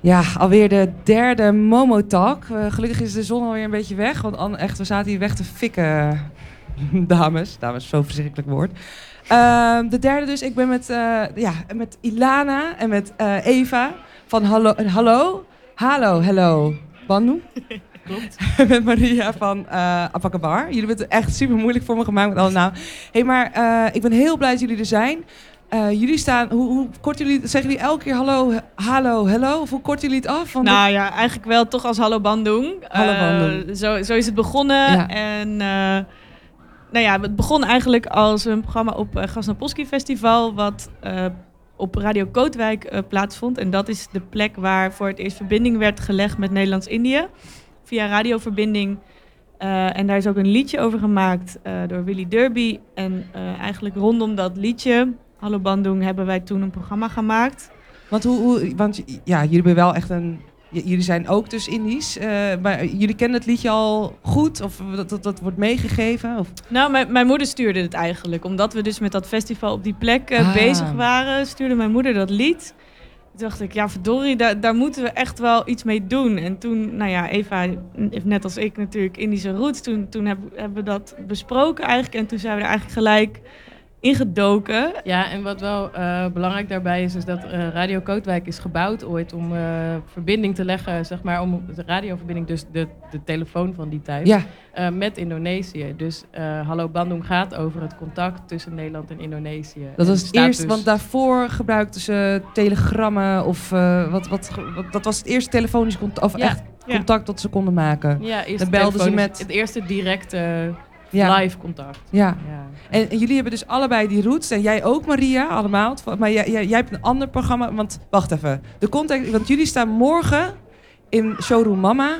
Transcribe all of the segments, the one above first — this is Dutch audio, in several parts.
Ja, alweer de derde Momo Talk. Uh, gelukkig is de zon alweer een beetje weg. Want echt, we zaten hier weg te fikken, dames. Dames, zo verschrikkelijk woord. Uh, de derde dus. Ik ben met, uh, ja, met Ilana en met uh, Eva van Hallo. Hallo? Hallo, hello. Banu? Klopt. met Maria van uh, Apakabar. Jullie hebben het echt super moeilijk voor me gemaakt met alle namen. hey, maar ik ben heel blij dat jullie er zijn. Uh, jullie staan, hoe, hoe kort jullie, zeggen jullie elke keer hallo, hallo, hello? Of hoe kort jullie het af? Nou ja, eigenlijk wel toch als Hallo Bandung. Hallo Bandung. Uh, zo, zo is het begonnen. Ja. En uh, nou ja, het begon eigenlijk als een programma op uh, Gasnapolski Festival, wat op Radio Kootwijk plaatsvond. En dat is de plek waar voor het eerst verbinding werd gelegd met Nederlands-Indië. Via radioverbinding. en daar is ook een liedje over gemaakt door Willy Derby. En eigenlijk rondom dat liedje Hallo Bandung hebben wij toen een programma gemaakt. Want, hoe, hoe, want ja, jullie hebben wel echt een. Jullie zijn ook dus Indisch. Uh, maar jullie kennen het liedje al goed? Of dat, dat, dat wordt meegegeven? Of? Nou, mijn, mijn moeder stuurde het eigenlijk. Omdat we dus met dat festival op die plek uh, bezig waren, stuurde mijn moeder dat lied. Toen dacht ik, ja verdorie, daar, daar moeten we echt wel iets mee doen. En toen, nou ja, Eva heeft net als ik natuurlijk Indische roots. Toen, toen hebben, hebben we dat besproken eigenlijk. En toen zijn we er eigenlijk gelijk ingedoken. Ja, en wat wel uh, belangrijk daarbij is, is dat uh, Radio Kootwijk is gebouwd ooit om uh, verbinding te leggen, zeg maar, om de radioverbinding, dus de, de telefoon van die tijd, ja. met Indonesië. Dus Hallo Bandung gaat over het contact tussen Nederland en Indonesië. Dat was het eerste, dus... want daarvoor gebruikten ze telegrammen of wat, wat, wat, dat was het eerste telefonisch contact, of echt contact dat ze konden maken. Ja, eerst belden ze met het eerste directe ja. live contact. Ja. ja. En, en, jullie hebben dus allebei die roots. En jij ook, Maria, allemaal. Maar jij, jij, jij hebt een ander programma. Want wacht even. De context, want jullie staan morgen in Showroom Mama.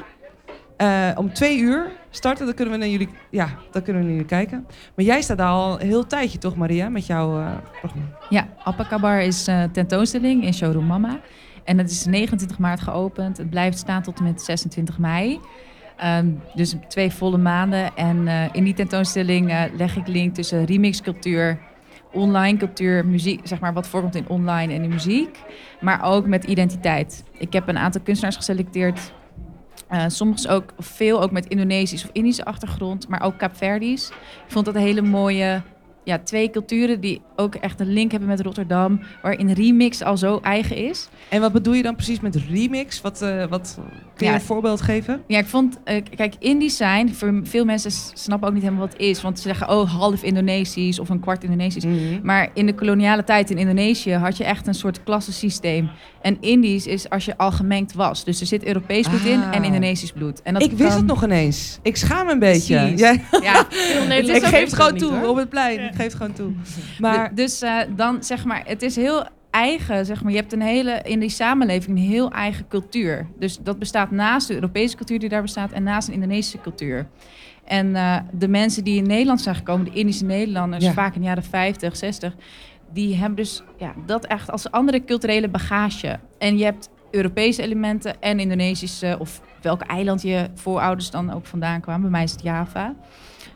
Uh, om twee uur starten. Dan kunnen we naar jullie, ja, dan kunnen we naar jullie kijken. Maar jij staat daar al een heel tijdje, toch, Maria, met jouw uh, programma? Ja, Appakabar is uh, tentoonstelling in Showroom Mama. En het is 29 maart geopend. Het blijft staan tot en met 26 mei. Um, dus twee volle maanden. En uh, in die tentoonstelling uh, leg ik link tussen remixcultuur, online cultuur, muziek, zeg maar wat voorkomt in online en in muziek. Maar ook met identiteit. Ik heb een aantal kunstenaars geselecteerd. Uh, soms ook veel ook met Indonesisch of Indische achtergrond, maar ook Kaapverdisch. Ik vond dat een hele mooie ja, twee culturen die ook echt een link hebben met Rotterdam, waarin remix al zo eigen is. En wat bedoel je dan precies met remix? Wat, uh, wat kun je een voorbeeld geven? Ja, ik vond, uh, kijk, Indisch zijn, voor veel mensen snappen ook niet helemaal wat het is, want ze zeggen, oh, half Indonesisch of een kwart Indonesisch. Mm -hmm. Maar in de koloniale tijd in Indonesië had je echt een soort klassensysteem. En Indisch is als je al gemengd was. Dus er zit Europees bloed ah. in en Indonesisch bloed. En dat ik wist het nog ineens. Ik schaam me een beetje. Ja. ja. ik geef het gewoon toe op het plein. Ik geef het gewoon toe. Maar dus uh, dan zeg maar, het is heel eigen, zeg maar. Je hebt een hele, in die samenleving een heel eigen cultuur. Dus dat bestaat naast de Europese cultuur die daar bestaat en naast een Indonesische cultuur. En uh, de mensen die in Nederland zijn gekomen, de Indische Nederlanders, ja. vaak in de jaren 50, 60, die hebben dus ja, dat echt als andere culturele bagage. En je hebt Europese elementen en Indonesische, of welk eiland je voorouders dan ook vandaan kwamen. Bij mij is het Java.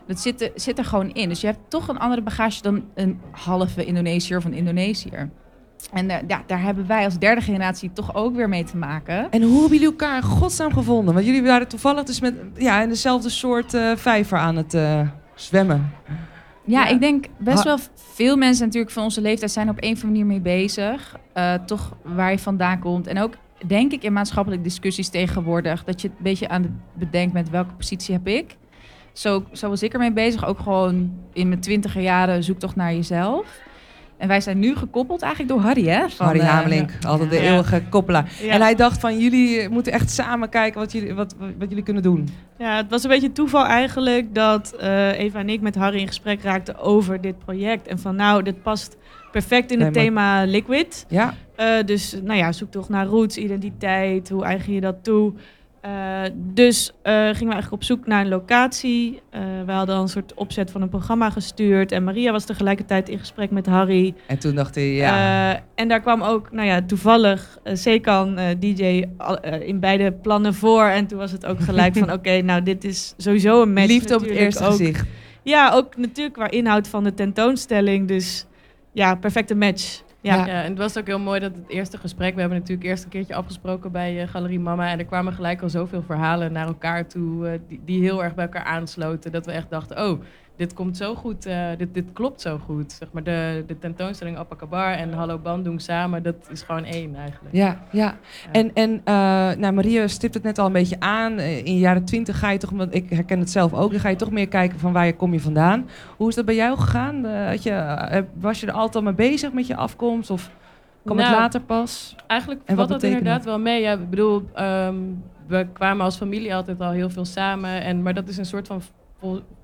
Dat zit er, zit er gewoon in. Dus je hebt toch een andere bagage dan een halve Indonesiër of een Indonesiër. En uh, ja, daar hebben wij als derde generatie toch ook weer mee te maken. En hoe hebben jullie elkaar in godsnaam gevonden? Want jullie waren toevallig dus met, ja, in dezelfde soort uh, vijver aan het uh, zwemmen. Ja, ik denk best wel veel mensen natuurlijk van onze leeftijd zijn op een of andere manier mee bezig. Uh, toch waar je vandaan komt. En ook denk ik in maatschappelijke discussies tegenwoordig dat je een beetje aan het bedenkt met welke positie heb ik. Zo, zo was ik ermee bezig. Ook gewoon in mijn twintiger jaren zoek toch naar jezelf. En wij zijn nu gekoppeld eigenlijk door Harry, hè? Van, Harry Hamelink, uh, altijd de eeuwige koppelaar. Ja. En hij dacht van, jullie moeten echt samen kijken wat jullie, wat, wat jullie kunnen doen. Ja, het was een beetje toeval eigenlijk dat uh, Eva en ik met Harry in gesprek raakten over dit project. En van, nou, dit past perfect in het nee, thema Liquid. Ja. Uh, dus, nou ja, zoek toch naar roots, identiteit, hoe eigen je dat toe... Uh, dus uh, gingen we eigenlijk op zoek naar een locatie. Uh, we hadden een soort opzet van een programma gestuurd. En Maria was tegelijkertijd in gesprek met Harry. En toen dacht hij, ja. en daar kwam ook, nou ja, toevallig Sekan, DJ, in beide plannen voor. En toen was het ook gelijk van, oké, okay, nou dit is sowieso een match. Liefde op het eerste ook, gezicht. Ja, ook natuurlijk qua inhoud van de tentoonstelling. Dus ja, perfecte match. Ja. En het was ook heel mooi dat het eerste gesprek... We hebben natuurlijk eerst een keertje afgesproken bij uh, Galerie Mama... en er kwamen gelijk al zoveel verhalen naar elkaar toe... Uh, die, die heel erg bij elkaar aansloten. Dat we echt dachten, oh, dit komt zo goed, uh, dit, dit klopt zo goed. Zeg maar de, de tentoonstelling Apakabar en Hallo Bandung samen, dat is gewoon één eigenlijk. Ja, ja. ja. En, en uh, nou, Maria stipt het net al een beetje aan. In de jaren twintig ga je toch, want ik herken het zelf ook, dan ga je toch meer kijken van waar je kom je vandaan. Hoe is dat bij jou gegaan? Had je, was je er altijd al mee bezig met je afkomst of kwam nou, het later pas? Eigenlijk en valt dat inderdaad het? wel mee. Ja, ik bedoel, um, we kwamen als familie altijd al heel veel samen. En, maar dat is een soort van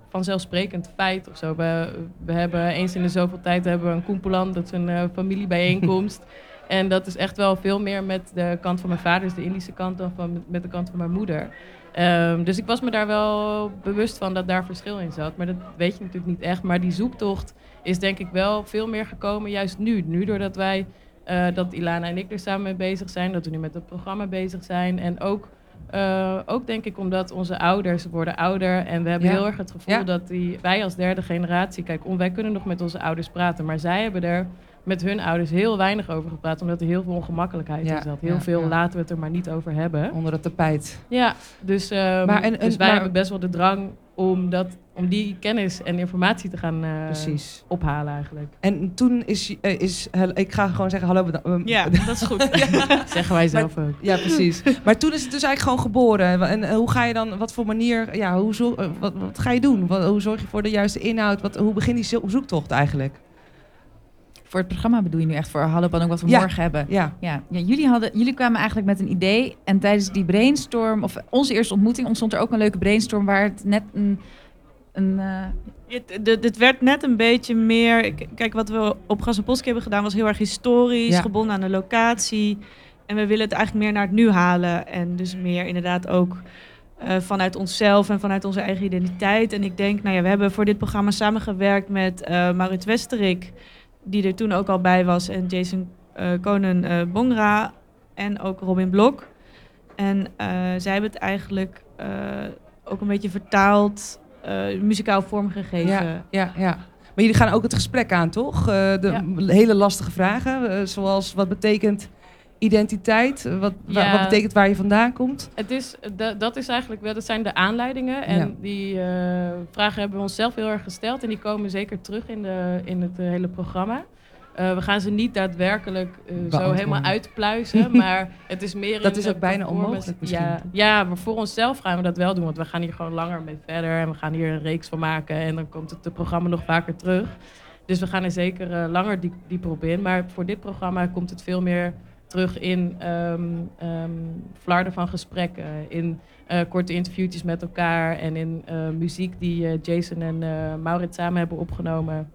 vanzelfsprekend feit of zo. We, we hebben eens in de zoveel tijd hebben we een koempeland, dat is een uh, familiebijeenkomst. en dat is echt wel veel meer met de kant van mijn vader, dus de Indische kant, dan van, met de kant van mijn moeder. Um, dus ik was me daar wel bewust van dat daar verschil in zat. Maar dat weet je natuurlijk niet echt. Maar die zoektocht is denk ik wel veel meer gekomen juist nu. Nu doordat wij, uh, dat Ilana en ik er samen mee bezig zijn. Dat we nu met het programma bezig zijn. En ook uh, ook denk ik omdat onze ouders worden ouder en we hebben ja. heel erg het gevoel ja. dat die, wij als derde generatie, kijk, wij kunnen nog met onze ouders praten, maar zij hebben er met hun ouders heel weinig over gepraat, omdat er heel veel ongemakkelijkheid ja, in zat. Heel veel laten we het er maar niet over hebben. Onder het tapijt. Ja, dus, um, maar en, en, dus wij maar, hebben best wel de drang om, dat, om die kennis en informatie te gaan uh, precies. ophalen eigenlijk. En toen is, uh, is ik ga gewoon zeggen hallo. Um, ja, dat is goed. Zeggen wij zelf maar, ook. Ja, precies. maar toen is het dus eigenlijk gewoon geboren. En uh, hoe ga je dan, wat voor manier, ja, hoe zo, wat, wat ga je doen? Wat, hoe zorg je voor de juiste inhoud? Wat, hoe begint die zoektocht eigenlijk? Voor het programma bedoel je nu echt voor Hallo ook wat we ja. morgen hebben? Ja. Ja. ja. jullie, hadden, jullie kwamen eigenlijk met een idee. En tijdens die brainstorm, of onze eerste ontmoeting, ontstond er ook een leuke brainstorm waar het net een. Een uh... het, dit, dit werd net een beetje meer. Kijk, wat we op Gas en hebben gedaan was heel erg historisch, Ja. gebonden aan de locatie. En we willen het eigenlijk meer naar het nu halen. En dus meer inderdaad ook uh, vanuit onszelf en vanuit onze eigen identiteit. En ik denk, nou ja, we hebben voor dit programma samengewerkt met uh, Marit Westerik die er toen ook al bij was. En Jason uh, Konen Bongra. En ook Robin Blok. En zij hebben het eigenlijk ook een beetje vertaald, muzikaal vormgegeven. Ja, ja, ja. Maar jullie gaan ook het gesprek aan, toch? de ja. hele lastige vragen. zoals wat betekent identiteit? Wat, ja. wat betekent waar je vandaan komt? Het is, de, dat is eigenlijk wel, dat zijn de aanleidingen. En Ja. die uh, vragen hebben we onszelf heel erg gesteld. En die komen zeker terug in, de, in het hele programma. Uh, we gaan ze niet daadwerkelijk uh, zo helemaal uitpluizen. maar het is meer Dat is ook bijna performance. onmogelijk misschien. Ja, ja, maar voor onszelf gaan we dat wel doen. Want we gaan hier gewoon langer mee verder. En we gaan hier een reeks van maken. En dan komt het, programma nog vaker terug. Dus we gaan er zeker uh, langer diep, dieper op in. Maar voor dit programma komt het veel meer terug in um, um, flarden van gesprekken, in korte interviewtjes met elkaar en in muziek die Jason en Maurits samen hebben opgenomen.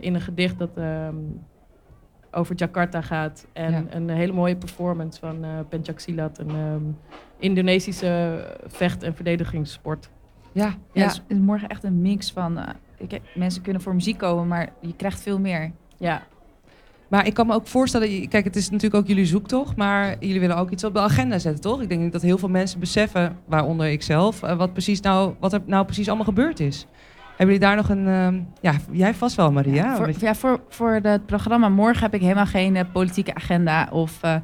In een gedicht dat um, over Jakarta gaat en Ja. een hele mooie performance van Pencak Silat, een Indonesische vecht- en verdedigingssport. Ja, Ja, ja. het is morgen echt een mix van... uh, ik, mensen kunnen voor muziek komen, maar je krijgt veel meer. Ja, Maar ik kan me ook voorstellen, kijk, het is natuurlijk ook jullie zoektocht, maar jullie willen ook iets op de agenda zetten, toch? Ik denk dat heel veel mensen beseffen, waaronder ik zelf, eh, wat, precies nou, wat er nou precies allemaal gebeurd is. Hebben jullie daar nog een, ehm, ja, jij vast wel, Maria. voor, ja, voor, voor het programma morgen heb ik helemaal geen uh, politieke agenda of... Uh,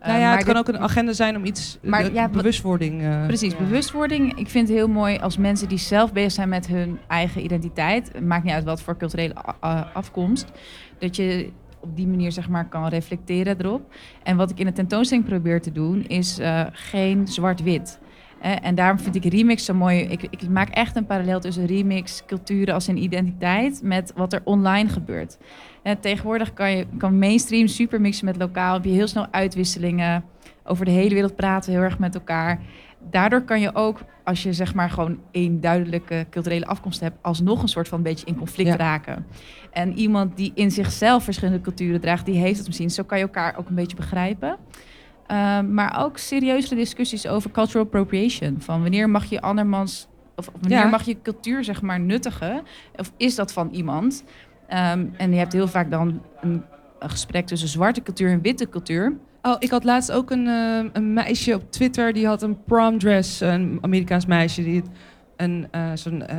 nou ja, het kan ook een agenda zijn om iets, maar ja, bewustwording. eh, Precies, Ja. bewustwording. Ik vind het heel mooi als mensen die zelf bezig zijn met hun eigen identiteit. Maakt niet uit wat voor culturele afkomst. Dat je op die manier zeg maar kan reflecteren erop. En wat ik in de tentoonstelling probeer te doen is eh, geen zwart-wit. En daarom vind ik remix zo mooi. Ik, ik maak echt een parallel tussen remix, culturen als een identiteit met wat er online gebeurt. En tegenwoordig kan je kan mainstream super mixen met lokaal. Heb je heel snel uitwisselingen. Over de hele wereld praten we heel erg met elkaar. Daardoor kan je ook, als je zeg maar gewoon één duidelijke culturele afkomst hebt, alsnog een soort van beetje in conflict Ja. raken. En iemand die in zichzelf verschillende culturen draagt, die heeft het misschien. Zo kan je elkaar ook een beetje begrijpen. Ehm, maar ook serieuzere discussies over cultural appropriation. Van wanneer mag je andermans, of wanneer Ja. mag je cultuur zeg maar nuttigen? Of is dat van iemand? Ehm, en je hebt heel vaak dan een, een gesprek tussen zwarte cultuur en witte cultuur. Oh, ik had laatst ook een, eh, een meisje op Twitter, die had een prom dress, een Amerikaans meisje, die had een eh, zo'n eh,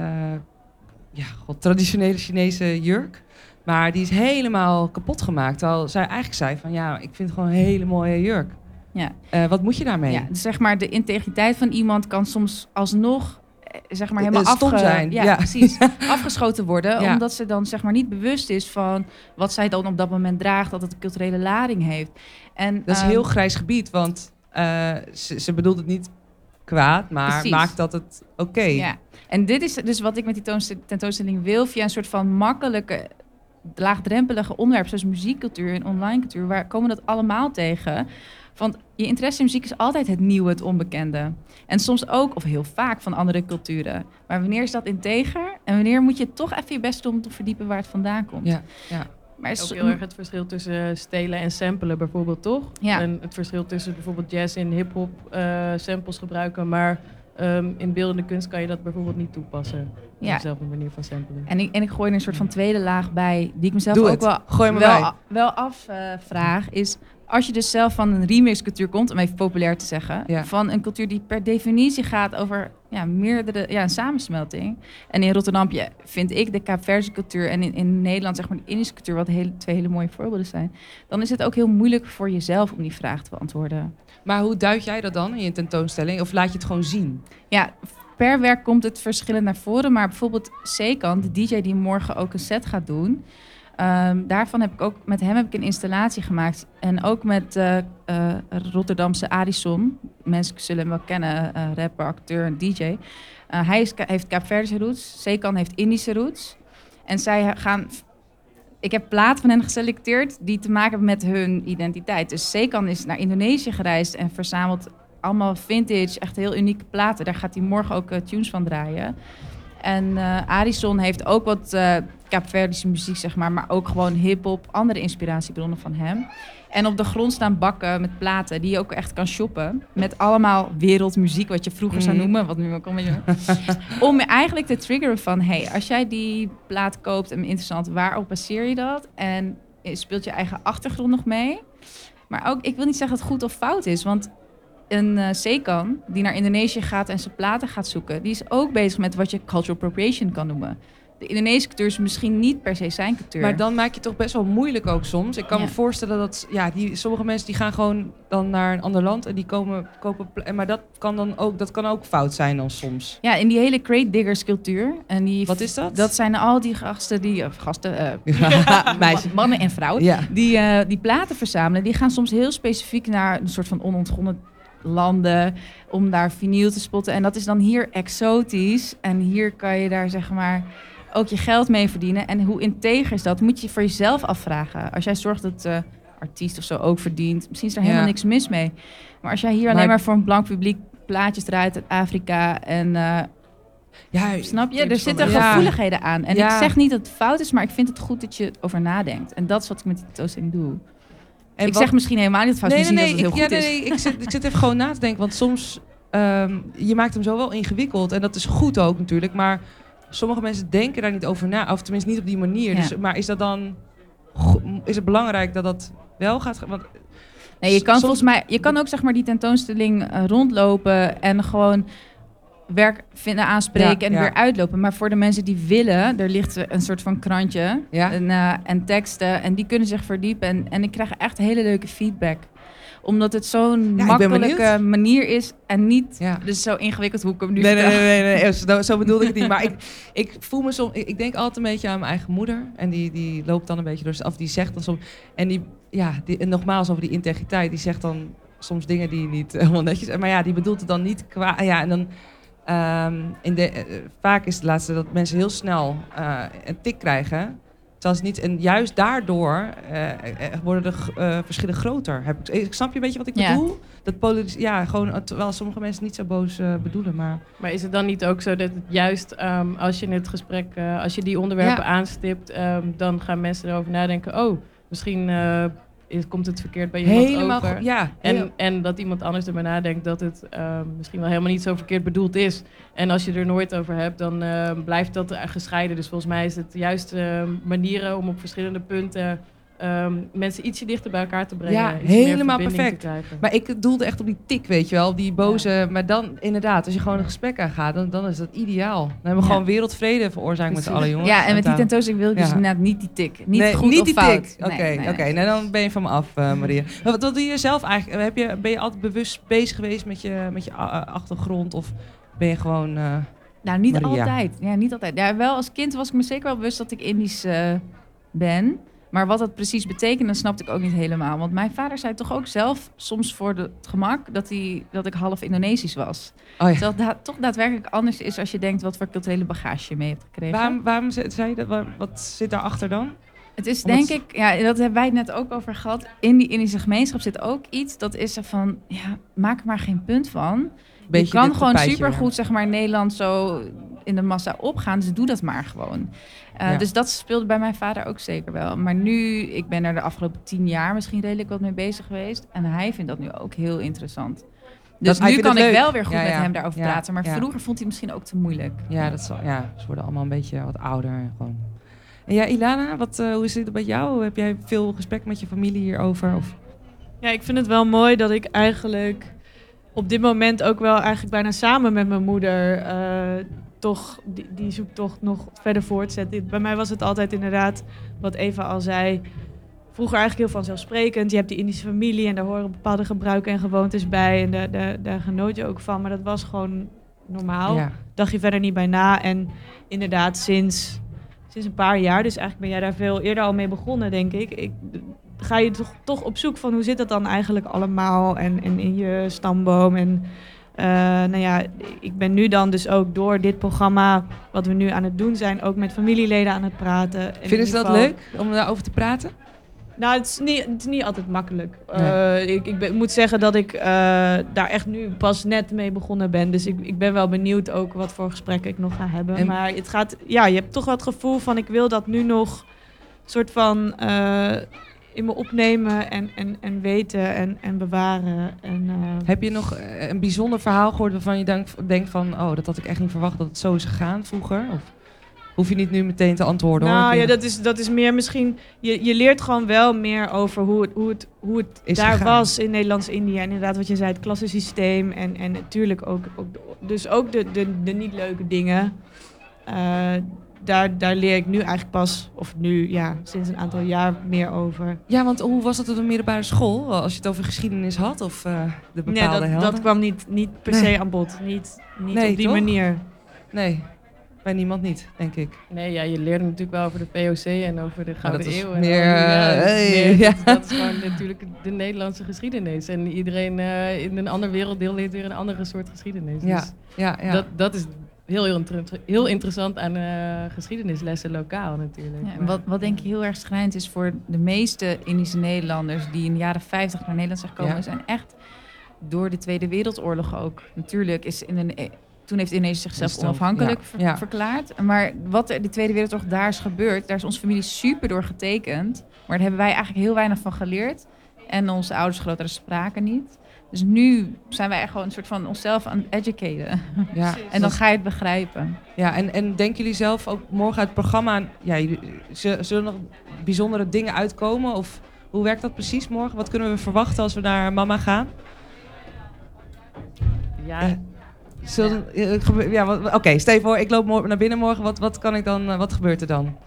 ja, god, traditionele Chinese jurk. Maar die is helemaal kapot gemaakt. Terwijl zij eigenlijk zei van ja, ik vind het gewoon een hele mooie jurk. Ja. Uh, wat moet je daarmee? Ja, dus zeg maar de integriteit van iemand kan soms alsnog eh, zeg maar helemaal afge zijn. Ja, ja. precies. afgeschoten worden. Ja. Omdat ze dan zeg maar niet bewust is van wat zij dan op dat moment draagt, dat het een culturele lading heeft. En, Dat is een ehm, heel grijs gebied, want uh, ze, ze bedoelt het niet kwaad, maar Precies. maakt dat het oké. Ja, en dit is dus wat ik met die toonst- tentoonstelling wil, via een soort van makkelijke, laagdrempelige onderwerp, zoals muziekcultuur en online cultuur, waar komen we dat allemaal tegen? Want je interesse in muziek is altijd het nieuwe, het onbekende. En soms ook, of heel vaak, van andere culturen. Maar wanneer is dat integer? En wanneer moet je toch even je best doen om te verdiepen waar het vandaan komt? Ja, ja. Maar Ook heel erg het verschil tussen stelen en samplen bijvoorbeeld, toch? Ja. En het verschil tussen bijvoorbeeld jazz en hip-hop eh, samples gebruiken, maar ehm, in beeldende kunst kan je dat bijvoorbeeld niet toepassen. Op Ja. dezelfde manier van samplen. En ik, en ik gooi er een soort van tweede laag bij, die ik mezelf Doe ook het. wel, Gooi me wel, wel afvraag, is als je dus zelf van een remixcultuur komt, om even populair te zeggen, Ja. van een cultuur die per definitie gaat over ja, meerdere, ja, een samensmelting. En in Rotterdam vind ik, de Kaapverdische cultuur en in, in Nederland zeg maar de Indische cultuur, wat hele, twee hele mooie voorbeelden zijn. Dan is het ook heel moeilijk voor jezelf om die vraag te beantwoorden. Maar hoe duid jij dat dan in je tentoonstelling? Of laat je het gewoon zien? Ja, per werk komt het verschillend naar voren. Maar bijvoorbeeld Sekan, de DJ die morgen ook een set gaat doen. Ehm, daarvan heb ik ook met hem heb ik een installatie gemaakt. En ook met eh, eh, Rotterdamse Addison. Mensen zullen hem wel kennen, eh, rapper, acteur en DJ. Hij heeft Kaapverdische roots. Sekan heeft Indische roots. En zij gaan. Ik heb platen van hen geselecteerd die te maken hebben met hun identiteit. Dus Sekan is naar Indonesië gereisd en verzamelt allemaal vintage, echt heel unieke platen. Daar gaat hij morgen ook tunes van draaien. En eh Addison heeft ook wat eh Kaapverdische muziek, zeg maar, maar ook gewoon hip-hop, andere inspiratiebronnen van hem. En op de grond staan bakken met platen die je ook echt kan shoppen. Met allemaal wereldmuziek, wat je vroeger zou Mhm. noemen. Wat nu ook al beetje... Om je eigenlijk te triggeren van... hey, als jij die plaat koopt en interessant, waarop baseer je dat? En speelt je eigen achtergrond nog mee? Maar ook, ik wil niet zeggen dat het goed of fout is, want een Sekan die naar Indonesië gaat en zijn platen gaat zoeken, die is ook bezig met wat je cultural appropriation kan noemen. De Indonesische cultuur is misschien niet per se zijn cultuur. Maar dan maak je het toch best wel moeilijk ook soms. Ik kan Ja. me voorstellen dat ja, die, sommige mensen die gaan gewoon dan naar een ander land en die komen kopen. Maar dat kan dan ook, dat kan ook fout zijn dan soms. Ja, in die hele crate diggers cultuur. En die, Wat is dat? Dat zijn al die gasten die, of gasten, eh, Meisjes. mannen en vrouwen, Ja. die, eh, die platen verzamelen. Die gaan soms heel specifiek naar een soort van onontgonnen landen om daar vinyl te spotten. En dat is dan hier exotisch. En hier kan je daar zeg maar ook je geld mee verdienen. En hoe integer is dat? Moet je voor jezelf afvragen. Als jij zorgt dat de artiest of zo ook verdient, misschien is er helemaal Ja. niks mis mee. Maar als jij hier alleen Maar- voor een blank publiek plaatjes draait uit Afrika en eh, Ja, Snap je? Er zitten Ja. gevoeligheden aan. En Ja. ik zeg niet dat het fout is, maar ik vind het goed dat je over nadenkt. En dat is wat ik met die tentoonstelling doe. En ik wat- zeg misschien helemaal niet fout is, nee, nee, misschien nee, dat ik, het ja, heel nee, goed nee, ik, zit, ik zit even gewoon na te denken. Want soms, ehm, je maakt hem zo wel ingewikkeld. En dat is goed ook natuurlijk. Maar sommige mensen denken daar niet over na. Of tenminste niet op die manier. Ja. Dus, maar is dat dan... Is het belangrijk dat dat wel gaat... Want is. Nee, je kan soms- volgens mij, je kan ook zeg maar die tentoonstelling eh, rondlopen en gewoon werk vinden aanspreken Ja, en ja. weer uitlopen. Maar voor de mensen die willen, er ligt een soort van krantje Ja? en, eh, en teksten en die kunnen zich verdiepen. En, en ik krijg echt hele leuke feedback. Omdat het zo'n makkelijke manier is en niet Ja. dus zo ingewikkeld hoe ik hem nu Nee, nee, nee, nee, nee. Zo, zo bedoelde ik het niet. Maar ik, ik voel me soms... Ik, ik denk altijd een beetje aan mijn eigen moeder. En die, die loopt dan een beetje door... Of die zegt dan soms... En die... Ja, die, en nogmaals over die integriteit. Die zegt dan soms dingen die niet helemaal netjes... zijn. Maar ja, die bedoelt het dan niet qua... Ja, en dan... ehm, in de, eh, vaak is het laatste dat mensen heel snel eh, een tik krijgen. Terwijl niet... En juist daardoor eh, eh, worden de eh, verschillen groter. Heb ik, ik snap je een beetje wat ik Ja. bedoel? Dat polaris, ja, gewoon... eh, Terwijl sommige mensen niet zo boos eh, bedoelen, maar... Maar is het dan niet ook zo dat juist ehm, als je in het gesprek, eh, als je die onderwerpen Ja. aanstipt, ehm, dan gaan mensen erover nadenken, oh, misschien eh, is- komt het verkeerd bij iemand Helemaal over. Ja, En, heel- en dat iemand anders erbij nadenkt dat het ehm, misschien wel helemaal niet zo verkeerd bedoeld is. En als je er nooit over hebt, dan ehm, blijft dat gescheiden. Dus volgens mij is het juist ehm, manieren om op verschillende punten ehm, mensen ietsje dichter bij elkaar te brengen. Ja, helemaal perfect. Maar ik doelde echt op die tik, weet je wel. Die boze. Maar dan inderdaad, als je gewoon een gesprek aangaat, dan, dan is dat ideaal. Dan hebben we Ja. gewoon wereldvrede veroorzaakt met z'n allen, jongens. Ja, en met die Aan- tentoonstelling wil ik dus Ja. inderdaad niet die tik. Niet nee, goed niet of die fout. tik. Oké, Nee, oké. nee. Nee, dan ben je van me af, eh, Maria. Maar wat, wat doe je zelf eigenlijk? Heb je, ben je altijd bewust bezig geweest met je, met je achtergrond? Of ben je gewoon... eh, Nou, niet Maria. altijd. Ja, niet altijd. Ja, wel als kind was ik me zeker wel bewust dat ik Indisch eh, ben. Maar wat dat precies betekende, snapte ik ook niet helemaal. Want mijn vader zei toch ook zelf, soms voor de- het gemak, dat, hij, dat ik half Indonesisch was. Oh ja. Terwijl het da- toch daadwerkelijk anders is als je denkt wat voor culturele bagage je mee hebt gekregen. Waarom, waarom ze- zei je dat? Wa- Wat zit daarachter dan? Het is Omdat- denk ik, ja, dat hebben wij het net ook over gehad. In die Indische gemeenschap zit ook iets, dat is er van, ja, maak er maar geen punt van. Beetje je kan gewoon supergoed, zeg maar, Nederland zo in de massa opgaan. Dus doe dat maar gewoon. Eh, Ja. Dus dat speelde bij mijn vader ook zeker wel. Maar nu, ik ben er de afgelopen tien jaar misschien redelijk wat mee bezig geweest. En hij vindt dat nu ook heel interessant. Dus nu kan ik leuk. wel weer goed Ja, met ja. hem daarover Ja, praten. Maar ja. vroeger vond hij het misschien ook te moeilijk. Ja, dat zal, ja, ze worden allemaal een beetje wat ouder. en Gewoon. En ja, Ilana, wat, eh, hoe zit het bij jou? Heb jij veel gesprek met je familie hierover? Of? Ja, ik vind het wel mooi dat ik eigenlijk op dit moment ook wel eigenlijk bijna samen met mijn moeder eh, toch die, die zoektocht nog verder voortzet. Bij mij was het altijd inderdaad, wat Eva al zei, vroeger eigenlijk heel vanzelfsprekend. Je hebt die Indische familie en daar horen bepaalde gebruiken en gewoontes bij en daar, daar, daar genoot je ook van. Maar dat was gewoon normaal Ja. dacht je verder niet bij na. En inderdaad, sinds, sinds een paar jaar, dus eigenlijk ben jij daar veel eerder al mee begonnen, denk ik. ik ga je toch, toch op zoek van hoe zit dat dan eigenlijk allemaal en, en in je stamboom. En eh, nou ja, ik ben nu dan dus ook door dit programma, wat we nu aan het doen zijn, ook met familieleden aan het praten. In Vinden ze dat geval- leuk om daarover te praten? nou, het is niet, het is niet altijd makkelijk. Nee. Eh, ik, ik ben- moet zeggen dat ik eh, daar echt nu pas net mee begonnen ben. Dus ik, ik ben wel benieuwd ook wat voor gesprekken ik nog ga hebben. En- Maar het gaat, ja, je hebt toch wel het gevoel van ik wil dat nu nog soort van in me opnemen en, en, en weten en, en bewaren. En, eh, Heb je nog eh, een bijzonder verhaal gehoord waarvan je denkt, denkt van... oh, dat had ik echt niet verwacht dat het zo is gegaan vroeger? Of hoef je niet nu meteen te antwoorden? hoor. Nou Ik ja, vind- dat is, dat is meer misschien. Je, je leert gewoon wel meer over hoe het, hoe het, hoe het Is daar gegaan. was in Nederlands-Indië. En inderdaad, wat je zei, het klassensysteem. En, en natuurlijk ook, ook dus ook de, de, de niet leuke dingen. Eh, daar, daar leer ik nu eigenlijk pas, of nu ja, sinds een aantal jaar meer over. Ja, want hoe was dat op de middelbare school? Als je het over geschiedenis had of eh, de Nee, bepaalde dat, helden? dat kwam niet, niet per Nee. se aan bod. Niet, niet Nee, op die toch? manier. Nee, bij niemand niet, denk ik. Nee, ja, je leerde natuurlijk wel over de POC en over de Gouden Eeuw. En meer, ja, eh, dat is hey, meer- ja. dat, dat is gewoon natuurlijk de Nederlandse geschiedenis. En iedereen eh, in een ander werelddeel leert weer een andere soort geschiedenis. Ja, Dus ja, ja. dat, dat is heel, heel, inter- heel interessant aan eh, geschiedenislessen lokaal natuurlijk. Ja, en wat, wat denk ik heel erg schrijnend is voor de meeste Indische Nederlanders die in de jaren 50 naar Nederland zijn gekomen, Ja. zijn echt door de Tweede Wereldoorlog ook. Natuurlijk is in een, toen heeft Indonesië zichzelf Zelf- onafhankelijk ja, ver- ja. verklaard. Maar wat er de Tweede Wereldoorlog daar is gebeurd, daar is onze familie super door getekend. Maar daar hebben wij eigenlijk heel weinig van geleerd. En onze ouders grootouders spraken niet. Dus nu zijn wij echt gewoon een soort van onszelf aan het educaten. ja. En dan ga je het begrijpen. Ja, en, en denken jullie zelf ook morgen uit het programma... Ja, zullen er nog bijzondere dingen uitkomen? Of hoe werkt dat precies morgen? Wat kunnen we verwachten als we naar mama gaan? ja, Eh, Zullen, eh, ja, wat- Oké, stel je voor, ik loop naar binnen morgen. Wat, wat, kan ik dan, eh, wat gebeurt er dan?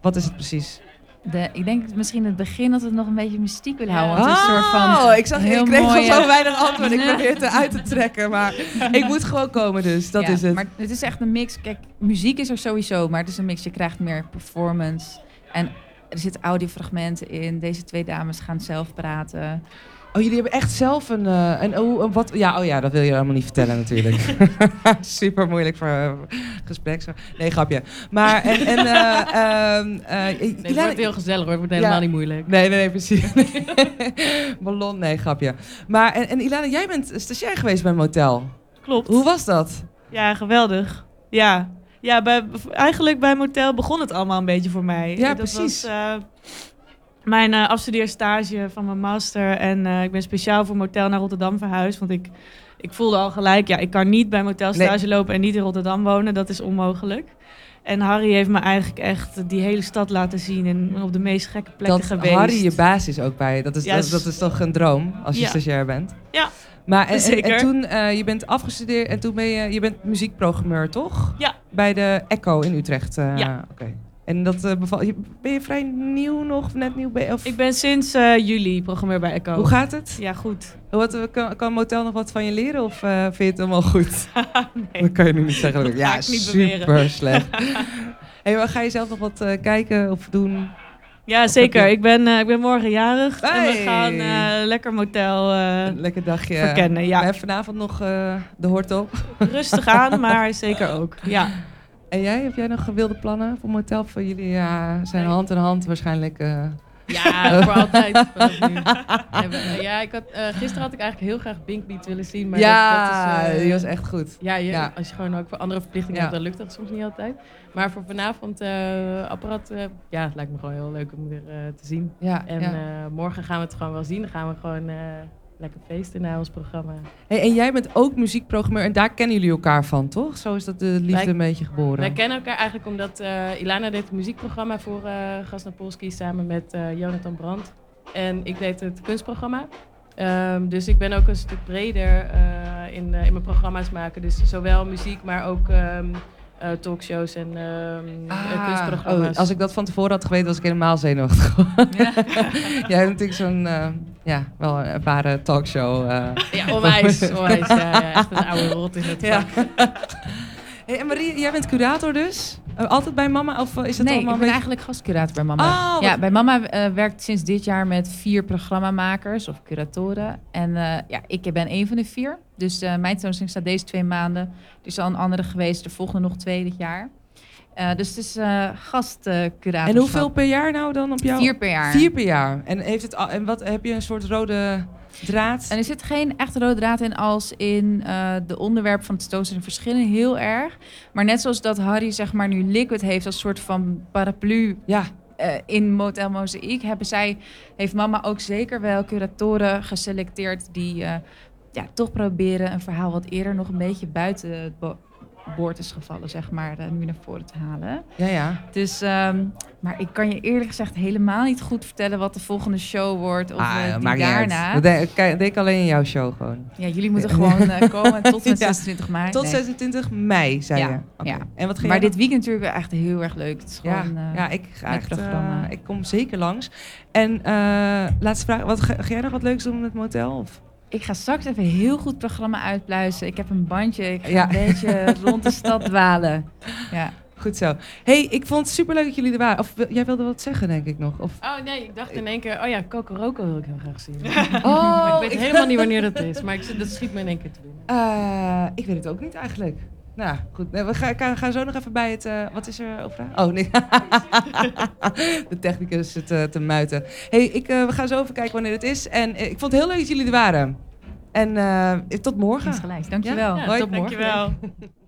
Wat is het precies? De, ik denk misschien het begin dat we het nog een beetje mystiek willen Ja. houden. Want is een soort van Oh, ik, zag, heel ik kreeg mooie- zo weinig antwoord. Ik probeer het eruit te trekken, maar ik moet gewoon komen dus. Dat Ja, is het. Maar het is echt een mix. Kijk, muziek is er sowieso, maar het is een mix. Je krijgt meer performance. En er zitten audiofragmenten in. Deze twee dames gaan zelf praten. Oh, jullie hebben echt zelf een... eh, een, oh, een wat, ja, oh ja, dat wil je allemaal niet vertellen natuurlijk. Super moeilijk voor eh, gesprek. Zo. Nee, grapje. Maar, en... en eh, ehm, eh, nee, het wordt heel gezellig hoor, het wordt helemaal Ja. niet moeilijk. Nee, nee, nee, precies. Ballon, nee, grapje. Maar, en, en Ilana, jij bent stagiair geweest bij Motel. Klopt. Hoe was dat? Ja, geweldig. Ja, ja bij, eigenlijk bij Motel begon het allemaal een beetje voor mij. Ja, Dat precies. Was, mijn uh, afstudeerstage van mijn master. En uh, ik ben speciaal voor motel naar Rotterdam verhuisd. Want ik, ik voelde al gelijk, ja, ik kan niet bij motel stage nee. lopen en niet in Rotterdam wonen. Dat is onmogelijk. En Harry heeft me eigenlijk echt die hele stad laten zien en op de meest gekke plekken dat geweest. Harry je baas is ook bij je. Dat is, Ja, dat, dat is toch een droom als je Ja. stagiair bent? Ja, Maar en, en, Zeker. en toen, eh, je bent afgestudeerd en toen ben je, je bent muziekprogrammeur, toch? Ja. Bij de Echo in Utrecht. eh, Ja. Oké. En dat eh, beval, je- ben je vrij nieuw nog, of net nieuw? bij- Of, ik ben sinds eh, juli programmeur bij Echo. hoe gaat het? Ja, goed. Wat, eh, kan, kan Motel nog wat van je leren of eh, vind je het helemaal goed? nee. Dat kan je nu niet zeggen. Dat ja, beweren. super slecht. hey, maar ga je zelf nog wat eh, kijken of doen? Ja, zeker. Ik ben, eh, ik ben morgen jarig en we gaan eh, lekker motel eh, Een lekker dagje. verkennen. We Ja, hebben vanavond nog eh, de hort op. rustig aan, maar zeker ook. Ja. En jij, heb jij nog gewilde plannen voor motel? Voor jullie ja, zijn Nee. hand in hand waarschijnlijk. eh, Ja, voor altijd. nu. Ja, ik had, eh, gisteren had ik eigenlijk heel graag Pink Beat willen zien. Maar ja, dat, dat is, eh, die was echt goed. Ja, je, Ja. als je gewoon ook voor andere verplichtingen Ja. hebt, dan lukt dat soms niet altijd. Maar voor vanavond, eh apparaat, eh, ja, het lijkt me gewoon heel leuk om weer eh, te zien. Ja, En eh, morgen gaan we het gewoon wel zien. Dan gaan we gewoon eh, lekker feesten na ons programma. Hey, en jij bent ook muziekprogrammeur en daar kennen jullie elkaar van, toch? Zo is dat de liefde Wij- een beetje geboren. Wij kennen elkaar eigenlijk omdat eh, Ilana deed het muziekprogramma voor eh Gasnapolski samen met eh, Jonathan Brandt. En ik deed het kunstprogramma. Ehm, dus ik ben ook een stuk breder in, in mijn programma's maken. Dus zowel muziek, maar ook ehm, eh, talkshows en ehm eh, kunstprogramma's. oh, als ik dat van tevoren had geweten, was ik helemaal zenuwachtig. Jij hebt natuurlijk zo'n, ja, wel een ervaren talkshow. eh. Ja, onwijs. onwijs ja, echt een oude rot in het Ja. vak. Hey, en Marie, jij bent curator dus? Eh, altijd bij mama? Of eh, is het nee, ik ben eigenlijk gastcurator bij Mama. Oh, wat- ja, bij Mama eh, werkt sinds dit jaar met vier programmamakers of curatoren. En eh, ja, ik ben een van de vier. Dus eh, mijn tentoonstelling staat deze twee maanden. Er is al een andere geweest, de volgende nog twee dit jaar. Eh, dus het is eh gastcurator. En hoeveel per jaar nou dan op jou? Vier per jaar. Vier per jaar. En, heeft het, en wat, heb je een soort rode draad? En er zit geen echte rode draad in als in eh, de onderwerpen van het tentoonstelling verschillen heel erg. Maar net zoals dat Harry zeg maar nu Liquid heeft als soort van paraplu ja, in Motel Mozaïek hebben zij, heeft mama ook zeker wel curatoren geselecteerd die ja, toch proberen een verhaal wat eerder nog een beetje buiten het bo- boord is gevallen, zeg maar, eh, nu naar voren te halen. ja, ja. Dus, ehm, maar ik kan je eerlijk gezegd helemaal niet goed vertellen wat de volgende show wordt of Ah, eh, die daarna. Dat denk, kijk, denk alleen in jouw show gewoon. Ja, jullie moeten gewoon eh, komen tot en met Ja. 26 mei. Tot Nee. 26 mei, zei Ja, je. Ja. En wat ga Maar dit weekend natuurlijk echt heel erg leuk. Het is Ja, gewoon, ja, ik ga echt, eh, ik kom zeker langs. En laatste vraag, wat ga, ga jij nog wat leuks doen met motel? Of? Ik ga straks even een heel goed programma uitpluizen. Ik heb een bandje. Ik ga Ja. een beetje rond de stad dwalen. Ja. Goed zo. hey, ik vond het superleuk dat jullie er waren. Of jij wilde wat zeggen, denk ik nog. Of, Oh nee, ik dacht in één keer, oh ja, Kokoroko wil ik heel graag zien. oh, maar ik weet helemaal niet wanneer dat is. Maar ik, zit- dat schiet me in één keer te binnen. Eh, ik weet het ook niet eigenlijk. Nou, goed. Nee, we gaan, gaan, gaan zo nog even bij het... eh, wat is er over? Oh, nee. De technicus zit eh, te muiten. hey, ik, eh, we gaan zo even kijken wanneer het is. En ik vond het heel leuk dat jullie er waren. En eh, tot morgen. Insgelijks. Dankjewel. Ja, Hoi. tot morgen. Dankjewel.